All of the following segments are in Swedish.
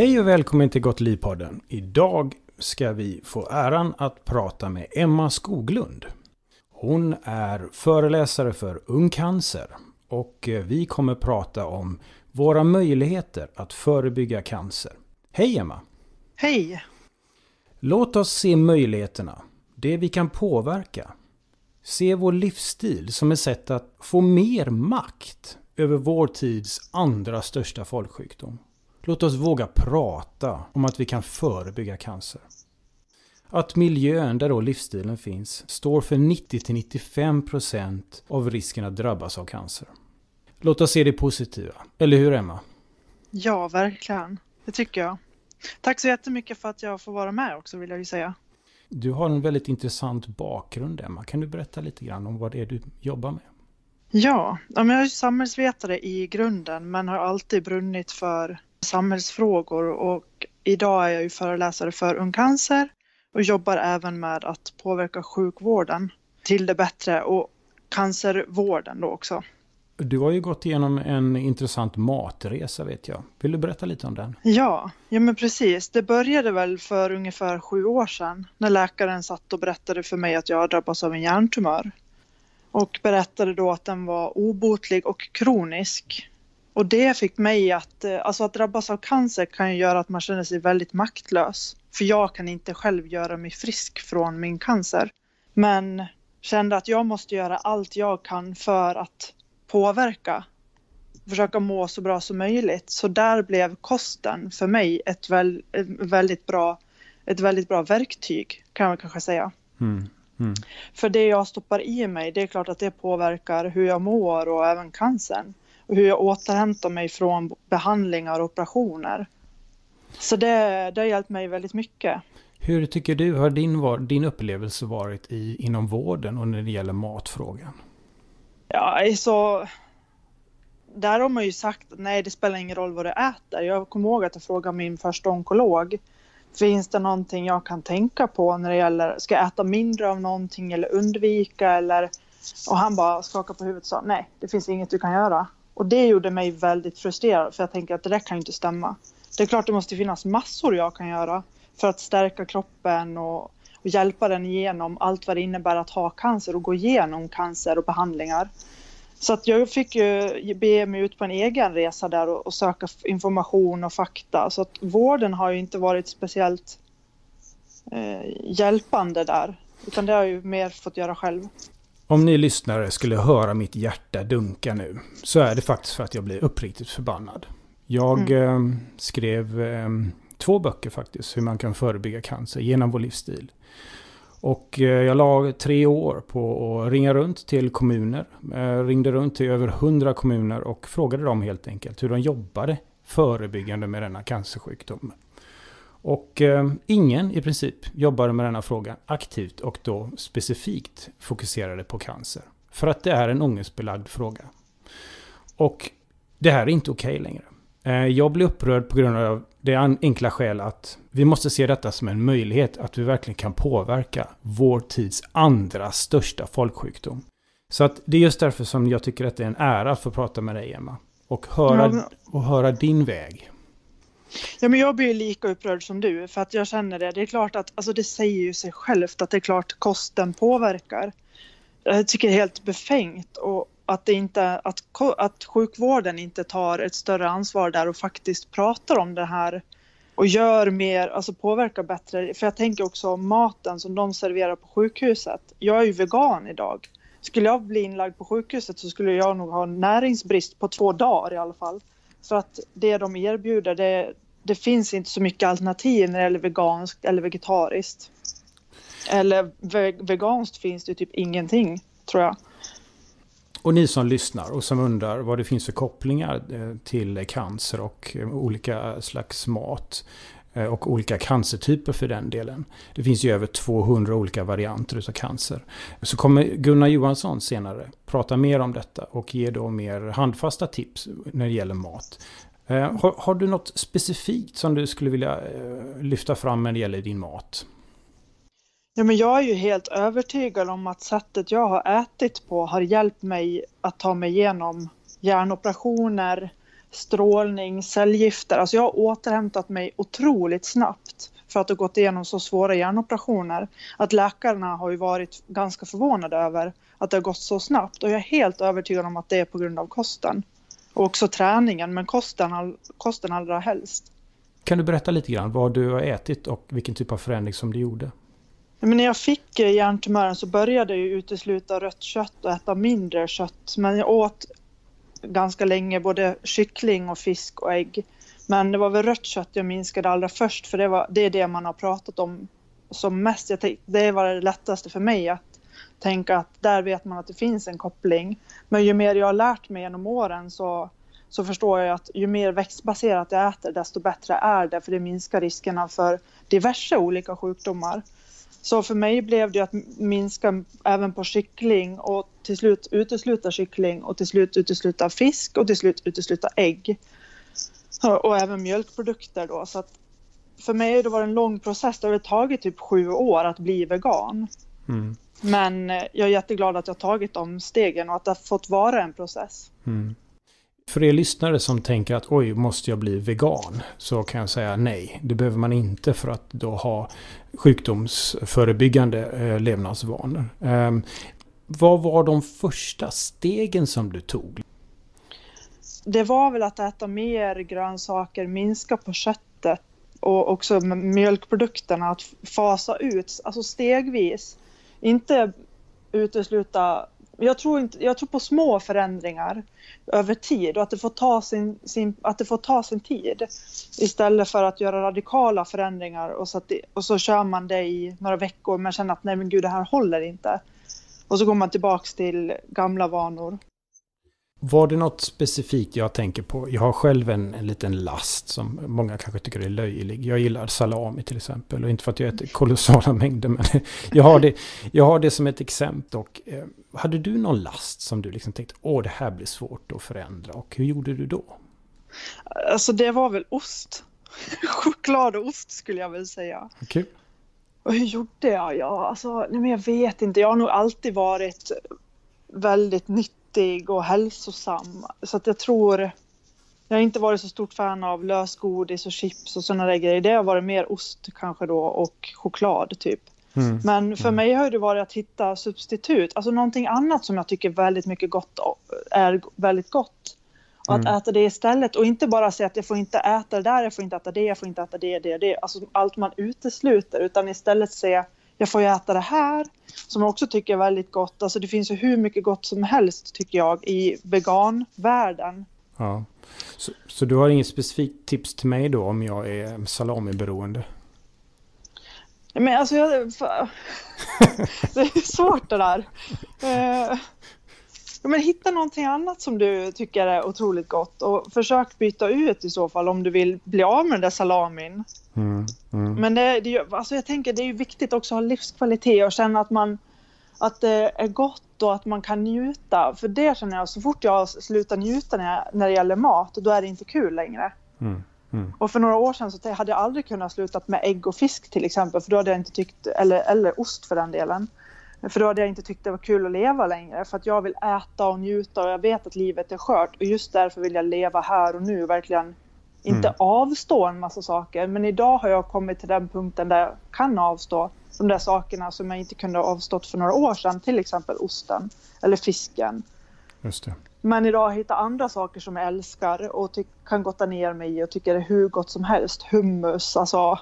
Hej och välkommen till Gott Liv-podden. Idag ska vi få äran att prata med Emma Skoglund. Hon är föreläsare för Ung Cancer och eh, vi kommer prata om våra möjligheter att förebygga cancer. Hej Emma! Hej! Låt oss se möjligheterna, det vi kan påverka. Se vår livsstil som ett sätt att få mer makt över vår tids andra största folksjukdom. Låt oss våga prata om att vi kan förebygga cancer. Att miljön där då livsstilen finns står för 90-95% av risken att drabbas av cancer. Låt oss se det positiva. Eller hur Emma? Ja, verkligen. Det tycker jag. Tack så jättemycket för att jag får vara med också vill jag ju säga. Du har en väldigt intressant bakgrund Emma. Kan du berätta lite grann om vad det är du jobbar med? Ja, jag är samhällsvetare i grunden men har alltid brunnit för samhällsfrågor och idag är jag ju föreläsare för Ung Cancer och jobbar även med att påverka sjukvården till det bättre och cancervården då också. Du har ju gått igenom en intressant matresa vet jag. Vill du berätta lite om den? Ja, ja men precis. Det började väl för ungefär sju år sedan när läkaren satt och berättade för mig att jag drabbats av en hjärntumör. Och berättade då att den var obotlig och kronisk. Och det fick mig att, eh, alltså att drabbas av cancer kan ju göra att man känner sig väldigt maktlös. För jag kan inte själv göra mig frisk från min cancer. Men kände att jag måste göra allt jag kan för att påverka. Försöka må så bra som möjligt. Så där blev kosten för mig ett, väl, ett väldigt, bra, ett väldigt bra verktyg kan man kanske säga. Mm. Mm. För det jag stoppar i mig, det är klart att det påverkar hur jag mår och även cancern och hur jag återhämtar mig från behandlingar och operationer. Så det, det har hjälpt mig väldigt mycket. Hur tycker du har din, din upplevelse varit i, inom vården och när det gäller matfrågan? Ja, så... Där har man ju sagt att nej, det spelar ingen roll vad du äter. Jag kommer ihåg att jag frågade min första onkolog. Finns det någonting jag kan tänka på när det gäller, ska jag äta mindre av någonting eller undvika eller... Och han bara skakade på huvudet och sa nej, det finns inget du kan göra. Och det gjorde mig väldigt frustrerad för jag tänker att det där kan ju inte stämma. Det är klart det måste finnas massor jag kan göra för att stärka kroppen och, och hjälpa den igenom allt vad det innebär att ha cancer och gå igenom cancer och behandlingar. Så att jag fick ju bege mig ut på en egen resa där och, och, söka information och fakta. Så att vården har ju inte varit speciellt eh, hjälpande där. Utan det har jag ju mer fått göra själv. Om ni lyssnare skulle höra mitt hjärta dunka nu så är det faktiskt för att jag blir uppriktigt förbannad. Jag mm. eh, skrev eh, två böcker faktiskt, hur man kan förebygga cancer genom vår livsstil. Och eh, jag la tre år på att ringa runt till kommuner. Jag ringde runt till över hundra kommuner och frågade dem helt enkelt hur de jobbade förebyggande med denna cancersjukdom. Och eh, ingen i princip jobbade med denna fråga aktivt och då specifikt fokuserade på cancer. För att det är en ångestbelagd fråga. Och det här är inte okej okay längre. Eh, jag blir upprörd på grund av det enkla skäl att vi måste se detta som en möjlighet att vi verkligen kan påverka vår tids andra största folksjukdom. Så att det är just därför som jag tycker att det är en ära att få prata med dig Emma. Och höra, och höra din väg. Ja, men jag blir lika upprörd som du för att jag känner det. Det är klart att, alltså det säger ju sig självt att det är klart kosten påverkar. Jag tycker det är helt befängt och att, det inte, att, att sjukvården inte tar ett större ansvar där och faktiskt pratar om det här och gör mer, alltså påverkar bättre. För jag tänker också maten som de serverar på sjukhuset. Jag är ju vegan idag. Skulle jag bli inlagd på sjukhuset så skulle jag nog ha näringsbrist på två dagar i alla fall. För att det de erbjuder, det, det finns inte så mycket alternativ när det gäller veganskt eller vegetariskt. Eller ve veganskt finns det typ ingenting, tror jag. Och ni som lyssnar och som undrar vad det finns för kopplingar eh, till cancer och eh, olika slags mat eh, och olika cancertyper för den delen. Det finns ju över 200 olika varianter av cancer. Så kommer Gunnar Johansson senare prata mer om detta och ge då mer handfasta tips när det gäller mat. Eh, har, har du något specifikt som du skulle vilja eh, lyfta fram när det gäller din mat? Ja, men jag är ju helt övertygad om att sättet jag har ätit på har hjälpt mig att ta mig igenom hjärnoperationer, strålning, cellgifter. Alltså jag har återhämtat mig otroligt snabbt för att ha gått igenom så svåra hjärnoperationer. Att läkarna har ju varit ganska förvånade över att det har gått så snabbt och jag är helt övertygad om att det är på grund av kosten. Och också träningen, men kosten, kosten allra helst. Kan du berätta lite grann vad du har ätit och vilken typ av förändring som du gjorde? Men när jag fick hjärntumören så började jag utesluta rött kött och äta mindre kött. Men jag åt ganska länge både kyckling och fisk och ägg. Men det var väl rött kött jag minskade allra först för det, var, det är det man har pratat om som mest. Jag tänkte, det var det lättaste för mig att tänka att där vet man att det finns en koppling. Men ju mer jag har lärt mig genom åren så, så förstår jag att ju mer växtbaserat jag äter desto bättre är det för det minskar riskerna för diverse olika sjukdomar. Så för mig blev det att minska även på kyckling och till slut utesluta kyckling och till slut utesluta fisk och till slut utesluta ägg. Och även mjölkprodukter då. Så att för mig det var det en lång process. Det har tagit typ sju år att bli vegan. Mm. Men eh, jag är jätteglad att jag tagit de stegen och att det har fått vara en process. Mm. För er lyssnare som tänker att oj, måste jag bli vegan? Så kan jag säga nej, det behöver man inte för att då ha sjukdomsförebyggande eh, levnadsvanor. Eh, vad var de första stegen som du tog? Det var väl att äta mer grönsaker, minska på köttet och också mjölkprodukterna, att fasa ut, alltså stegvis. Inte utesluta jag tror, inte, jag tror på små förändringar över tid och att det får ta sin, sin, att det får ta sin tid istället för att göra radikala förändringar och så, det, och så kör man det i några veckor men känner att nej men gud det här håller inte. Och så går man tillbaks till gamla vanor. Var det något specifikt jag tänker på? Jag har själv en, en liten last som många kanske tycker är löjlig. Jag gillar salami till exempel. Och inte för att jag äter kolossala mängder. Men jag har det, jag har det som ett exempel. Och, eh, hade du någon last som du liksom tänkte åh det här blir svårt att förändra. Och hur gjorde du då? Alltså det var väl ost. Choklad och ost skulle jag väl säga. Okay. Och hur gjorde jag? Ja, alltså, nej, men jag vet inte. Jag har nog alltid varit väldigt nytt nyttig och hälsosam. Så att jag tror... Jag har inte varit så stort fan av lösgodis och chips och sådana där grejer. Det har varit mer ost kanske då och choklad typ. Mm. Men för mm. mig har det varit att hitta substitut, alltså någonting annat som jag tycker väldigt mycket gott är väldigt gott. Och att mm. äta det istället och inte bara säga att jag får inte äta det där, jag får inte äta det, jag får inte äta det, det, det. Alltså allt man utesluter utan istället säga jag får ju äta det här som jag också tycker är väldigt gott. Alltså det finns ju hur mycket gott som helst tycker jag i veganvärlden. Ja. Så, så du har inget specifikt tips till mig då om jag är salamiberoende? Men alltså jag, det är svårt det där. Uh, men hitta någonting annat som du tycker är otroligt gott och försök byta ut i så fall om du vill bli av med den där salamin. Mm, mm. Men det, det, alltså jag tänker det är viktigt också att ha livskvalitet och känna att man att det är gott och att man kan njuta. För det känner jag, så fort jag slutar njuta när, jag, när det gäller mat, då är det inte kul längre. Mm, mm. och för några år sedan så hade jag aldrig kunnat sluta med ägg och fisk till exempel, för då hade jag inte tyckt, eller, eller ost för den delen. För då hade jag inte tyckt det var kul att leva längre. För att jag vill äta och njuta och jag vet att livet är skört. Och just därför vill jag leva här och nu. Verkligen inte mm. avstå en massa saker. Men idag har jag kommit till den punkten där jag kan avstå de där sakerna som jag inte kunde ha avstått för några år sedan. Till exempel osten eller fisken. Just det. Men idag hittat andra saker som jag älskar och kan gotta ner mig i och tycker är hur gott som helst. Hummus, alltså.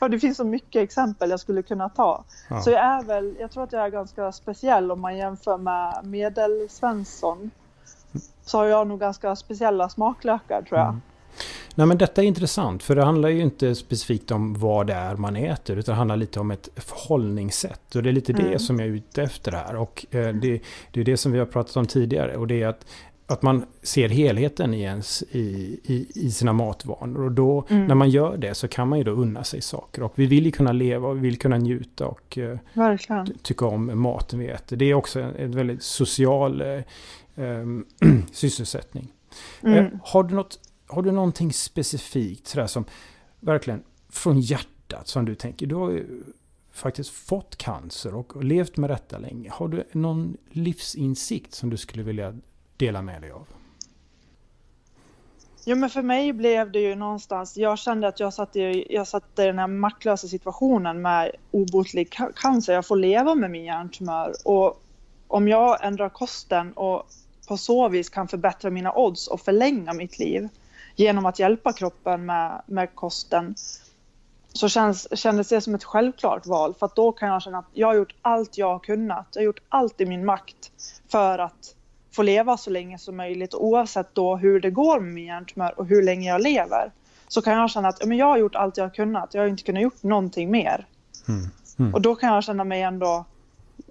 ja, det finns så mycket exempel jag skulle kunna ta. Ja. Så jag är väl, jag tror att jag är ganska speciell om man jämför med medelsvensson. Så har jag nog ganska speciella smaklökar tror jag. Mm. Nej men detta är intressant för det handlar ju inte specifikt om vad det är man äter utan det handlar lite om ett förhållningssätt. Och det är lite mm. det som jag är ute efter här. Och eh, det, det är det som vi har pratat om tidigare och det är att att man ser helheten i, ens, i, i, i sina matvanor. Och då, mm. när man gör det så kan man ju då unna sig saker. Och vi vill ju kunna leva och vi vill kunna njuta och uh, tycka om maten vi äter. Det är också en, en väldigt social um, sysselsättning. Mm. Uh, har du något har du någonting specifikt sådär som verkligen från hjärtat som du tänker, du har ju faktiskt fått cancer och levt med detta länge. Har du någon livsinsikt som du skulle vilja dela med dig av? Jo, men för mig blev det ju någonstans, jag kände att jag satt i, jag satt i den här maktlösa situationen med obotlig cancer. Jag får leva med min hjärntumör och om jag ändrar kosten och på så vis kan förbättra mina odds och förlänga mitt liv genom att hjälpa kroppen med, med kosten så känns, kändes det som ett självklart val för att då kan jag känna att jag har gjort allt jag har kunnat. Jag har gjort allt i min makt för att få leva så länge som möjligt oavsett då hur det går med min hjärntumör och hur länge jag lever. Så kan jag känna att men jag har gjort allt jag har kunnat. Jag har inte kunnat gjort någonting mer. Mm. Mm. Och då kan jag känna mig ändå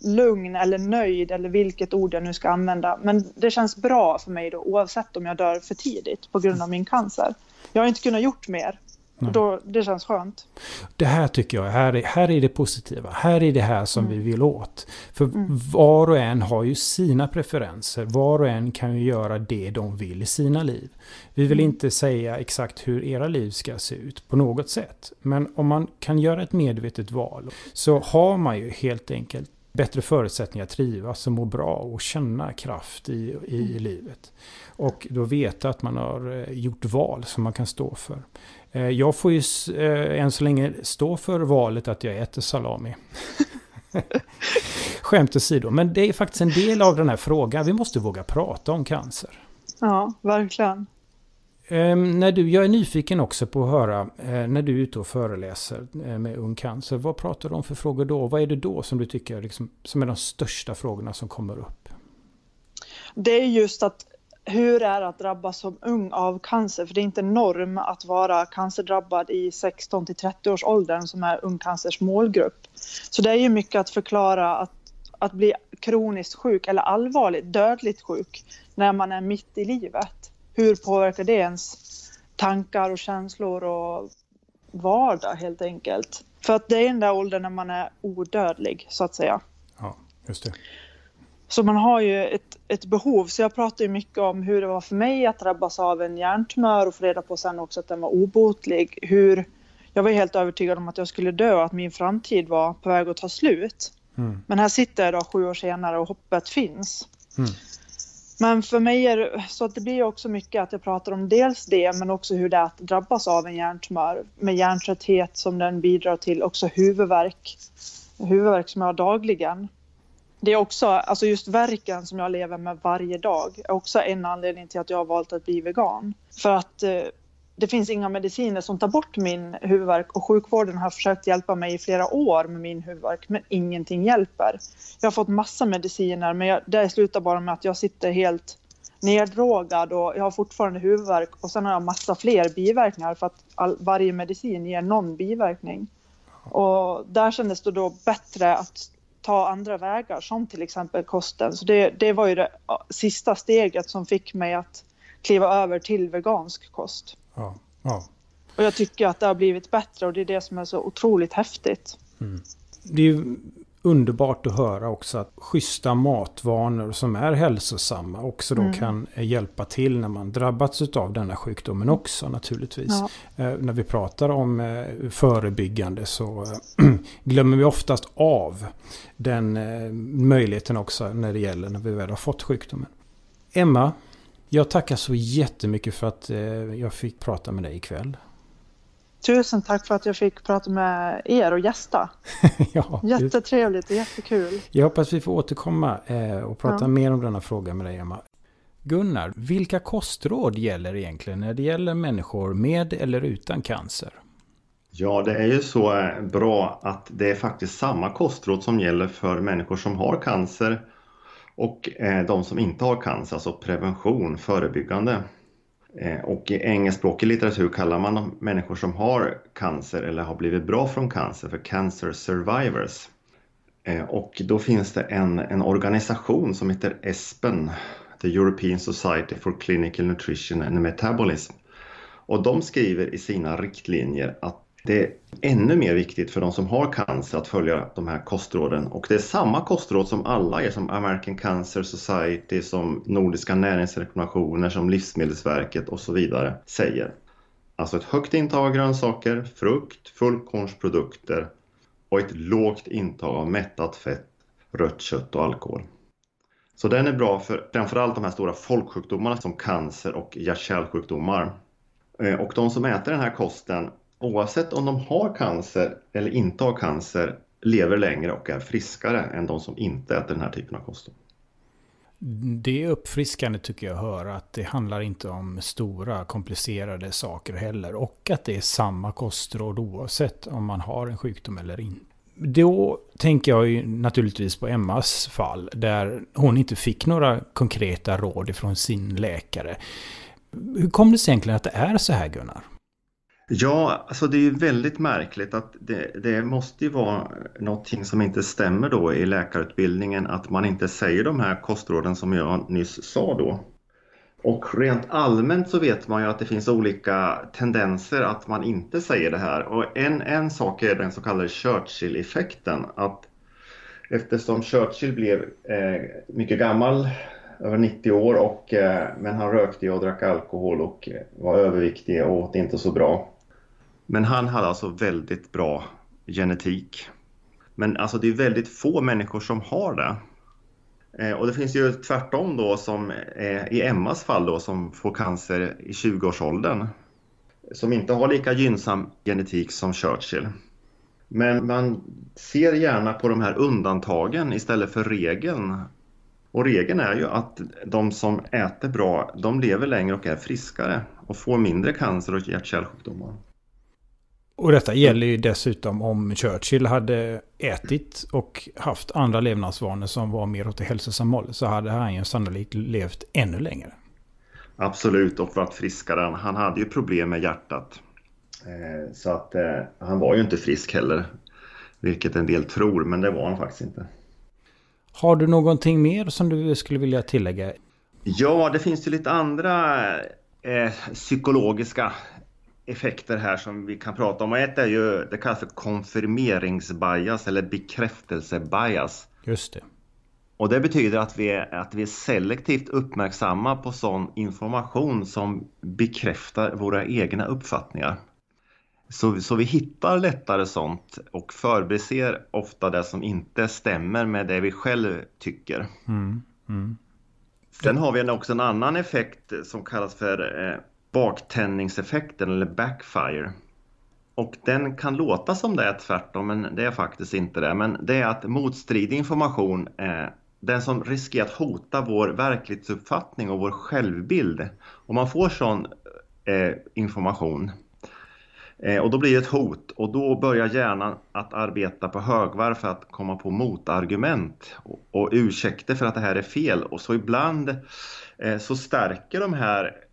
lugn eller nöjd eller vilket ord jag nu ska använda. Men det känns bra för mig då oavsett om jag dör för tidigt på grund av min cancer. Jag har inte kunnat gjort mer. Då, det känns skönt. Det här tycker jag, här är, här är det positiva. Här är det här som mm. vi vill åt. För mm. var och en har ju sina preferenser. Var och en kan ju göra det de vill i sina liv. Vi vill mm. inte säga exakt hur era liv ska se ut på något sätt. Men om man kan göra ett medvetet val så har man ju helt enkelt bättre förutsättningar att trivas och må bra och känna kraft i, i mm. livet. Och då veta att man har eh, gjort val som man kan stå för. Eh, jag får ju eh, än så länge stå för valet att jag äter salami. Skämt åsido, men det är faktiskt en del av den här frågan. Vi måste våga prata om cancer. Ja, verkligen. Ehm, när du, jag är nyfiken också på att höra, eh, när du är ute och föreläser eh, med Ung Cancer, vad pratar du om för frågor då? Vad är det då som du tycker liksom, som är de största frågorna som kommer upp? Det är just att hur är det att drabbas som ung av cancer? För det är inte norm att vara cancerdrabbad i 16 till 30 års åldern som är Ung Cancers målgrupp. Så det är ju mycket att förklara att, att bli kroniskt sjuk eller allvarligt dödligt sjuk när man är mitt i livet. Hur påverkar det ens tankar och känslor och vardag helt enkelt? För att det är den där åldern när man är odödlig så att säga. Ja, just det. Så man har ju ett, ett behov. Så jag pratar ju mycket om hur det var för mig att drabbas av en hjärntumör och få reda på sen också att den var obotlig. Hur jag var helt övertygad om att jag skulle dö och att min framtid var på väg att ta slut. Mm. Men här sitter jag då sju år senare och hoppet finns. Mm. Men för mig är det så att det blir också mycket att jag pratar om dels det men också hur det är att drabbas av en hjärntumör med hjärntrötthet som den bidrar till, också huvudvärk. Huvudvärk som jag har dagligen det är också, alltså just verken som jag lever med varje dag är också en anledning till att jag har valt att bli vegan. För att eh, det finns inga mediciner som tar bort min huvudvärk och sjukvården har försökt hjälpa mig i flera år med min huvudvärk men ingenting hjälper. Jag har fått massa mediciner men jag, det slutar bara med att jag sitter helt neddrogad och jag har fortfarande huvudvärk och sen har jag massa fler biverkningar för att all, varje medicin ger någon biverkning. Och där kändes det då bättre att ta andra vägar som till exempel kosten. Så det, det var ju det sista steget som fick mig att kliva över till vegansk kost. Ja, ja. Och jag tycker att det har blivit bättre och det är det som är så otroligt häftigt. Mm. Det är underbart att höra också att schyssta matvanor som är hälsosamma också då mm. kan hjälpa till när man drabbats av denna sjukdomen också naturligtvis. Ja. Eh, när vi pratar om eh, förebyggande så eh, glömmer vi oftast av den eh, möjligheten också när det gäller när vi väl har fått sjukdomen. Emma, jag tackar så jättemycket för att eh, jag fick prata med dig ikväll. Tusen tack för att jag fick prata med er och gästa. ja, Jättetrevligt och jättekul. Jag hoppas vi får återkomma eh, och prata ja. mer om denna fråga med dig Emma. Gunnar, vilka kostråd gäller egentligen när det gäller människor med eller utan cancer? Ja, det är ju så eh, bra att det är faktiskt samma kostråd som gäller för människor som har cancer och eh, de som inte har cancer, alltså prevention, förebyggande. Eh, och i engelskspråkig litteratur kallar man de människor som har cancer eller har blivit bra från cancer för cancer survivors. Eh, och då finns det en, en organisation som heter ESPEN, The European Society for Clinical Nutrition and Metabolism. Och de skriver i sina riktlinjer att det är ännu mer viktigt för de som har cancer att följa de här kostråden och det är samma kostråd som alla är som American Cancer Society, som Nordiska näringsrekommendationer, som Livsmedelsverket och så vidare säger. Alltså ett högt intag av grönsaker, frukt, fullkornsprodukter och ett lågt intag av mättat fett, rött kött och alkohol. Så den är bra för framförallt de här stora folksjukdomarna som cancer och hjärt-kärlsjukdomar. Eh, och de som äter den här kosten, oavsett om de har cancer eller inte har cancer, lever längre och är friskare än de som inte äter den här typen av kost. Det är uppfriskande tycker jag att höra att det handlar inte om stora komplicerade saker heller. Och att det är samma kostråd oavsett om man har en sjukdom eller inte. Då tänker jag ju naturligtvis på Emmas fall där hon inte fick några konkreta råd ifrån sin läkare. Hur kom det sig egentligen att det är så här Gunnar? Ja, alltså det är ju väldigt märkligt att det, det, måste ju vara någonting som inte stämmer då i läkarutbildningen att man inte säger de här kostråden som jag nyss sa då. Och rent allmänt så vet man ju att det finns olika tendenser att man inte säger det här. Och en, en sak är den så kallade Churchill-effekten. Att eftersom Churchill blev eh, mycket gammal, över 90 år, och, eh, men han rökte och drack alkohol och eh, var överviktig och åt inte så bra. Men han hade alltså väldigt bra genetik. Men alltså det är väldigt få människor som har det. Eh, och det finns ju tvärtom då som eh, i Emmas fall då som får cancer i 20-årsåldern. Som inte har lika gynnsam genetik som Churchill. Men man ser gärna på de här undantagen istället för regeln. Och regeln är ju att de som äter bra, de lever längre och är friskare och får mindre cancer och hjärt-kärlsjukdomar. Och detta gäller ju dessutom om Churchill hade ätit och haft andra levnadsvanor som var mer åt det hälsosamma hållet så hade han ju sannolikt levt ännu längre. Absolut och varit friskare. Han hade ju problem med hjärtat. Eh, så att eh, han var ju inte frisk heller. Vilket en del tror, men det var han faktiskt inte. Har du någonting mer som du skulle vilja tillägga? Ja, det finns ju lite andra eh, psykologiska effekter här som vi kan prata om. Och ett är ju, det kallas för konfirmeringsbias eller bekräftelsebias. Just det. Och det betyder att vi, är, att vi är selektivt uppmärksamma på sån information som bekräftar våra egna uppfattningar. Så, så vi hittar lättare sånt och förbiser ofta det som inte stämmer med det vi själv tycker. Mm, mm. Sen har vi också en annan effekt som kallas för eh, baktändningseffekten eller backfire. Och den kan låta som det är tvärtom, men det är faktiskt inte det. Men det är att motstridig information eh, den som riskerar att hota vår verklighetsuppfattning och vår självbild. Om man får sån eh, information eh, och då blir det ett hot och då börjar hjärnan att arbeta på högvarv för att komma på motargument och, och ursäkter för att det här är fel. Och så ibland eh, så stärker de här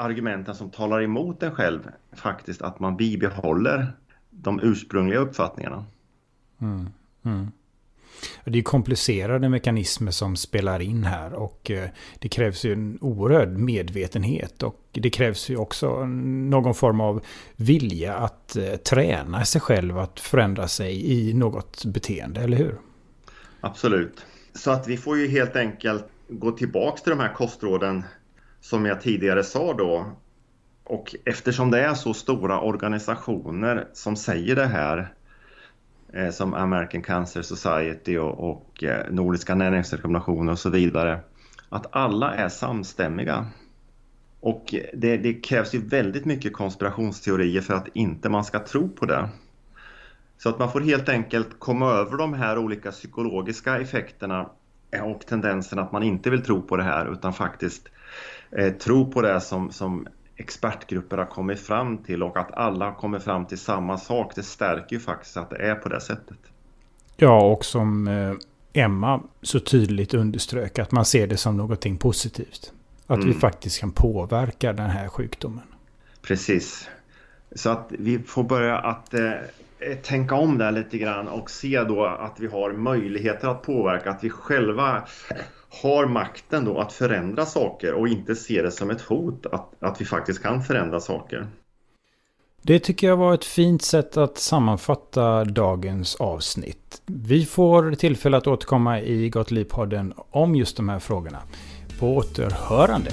argumenten som talar emot en själv faktiskt att man bibehåller de ursprungliga uppfattningarna. Mm, mm. Det är komplicerade mekanismer som spelar in här och eh, det krävs ju en oerhörd medvetenhet och det krävs ju också någon form av vilja att eh, träna sig själv att förändra sig i något beteende, eller hur? Absolut. Så att vi får ju helt enkelt gå tillbaks till de här kostråden som jag tidigare sa då. Och eftersom det är så stora organisationer som säger det här eh, som American Cancer Society och, och eh, Nordiska näringsrekommendationer och så vidare. Att alla är samstämmiga. Och det, det, krävs ju väldigt mycket konspirationsteorier för att inte man ska tro på det. Så att man får helt enkelt komma över de här olika psykologiska effekterna och tendensen att man inte vill tro på det här utan faktiskt eh, tro på det som, som expertgrupper har kommit fram till och att alla har kommit fram till samma sak. Det stärker ju faktiskt att det är på det sättet. Ja, och som eh, Emma så tydligt underströk att man ser det som någonting positivt. Att mm. vi faktiskt kan påverka den här sjukdomen. Precis. Så att vi får börja att eh, Eh, tänka om där lite grann och se då att vi har möjligheter att påverka, att vi själva har makten då att förändra saker och inte se det som ett hot att, att vi faktiskt kan förändra saker. Det tycker jag var ett fint sätt att sammanfatta dagens avsnitt. Vi får tillfälle att återkomma i Gott Liv-podden om just de här frågorna. På återhörande.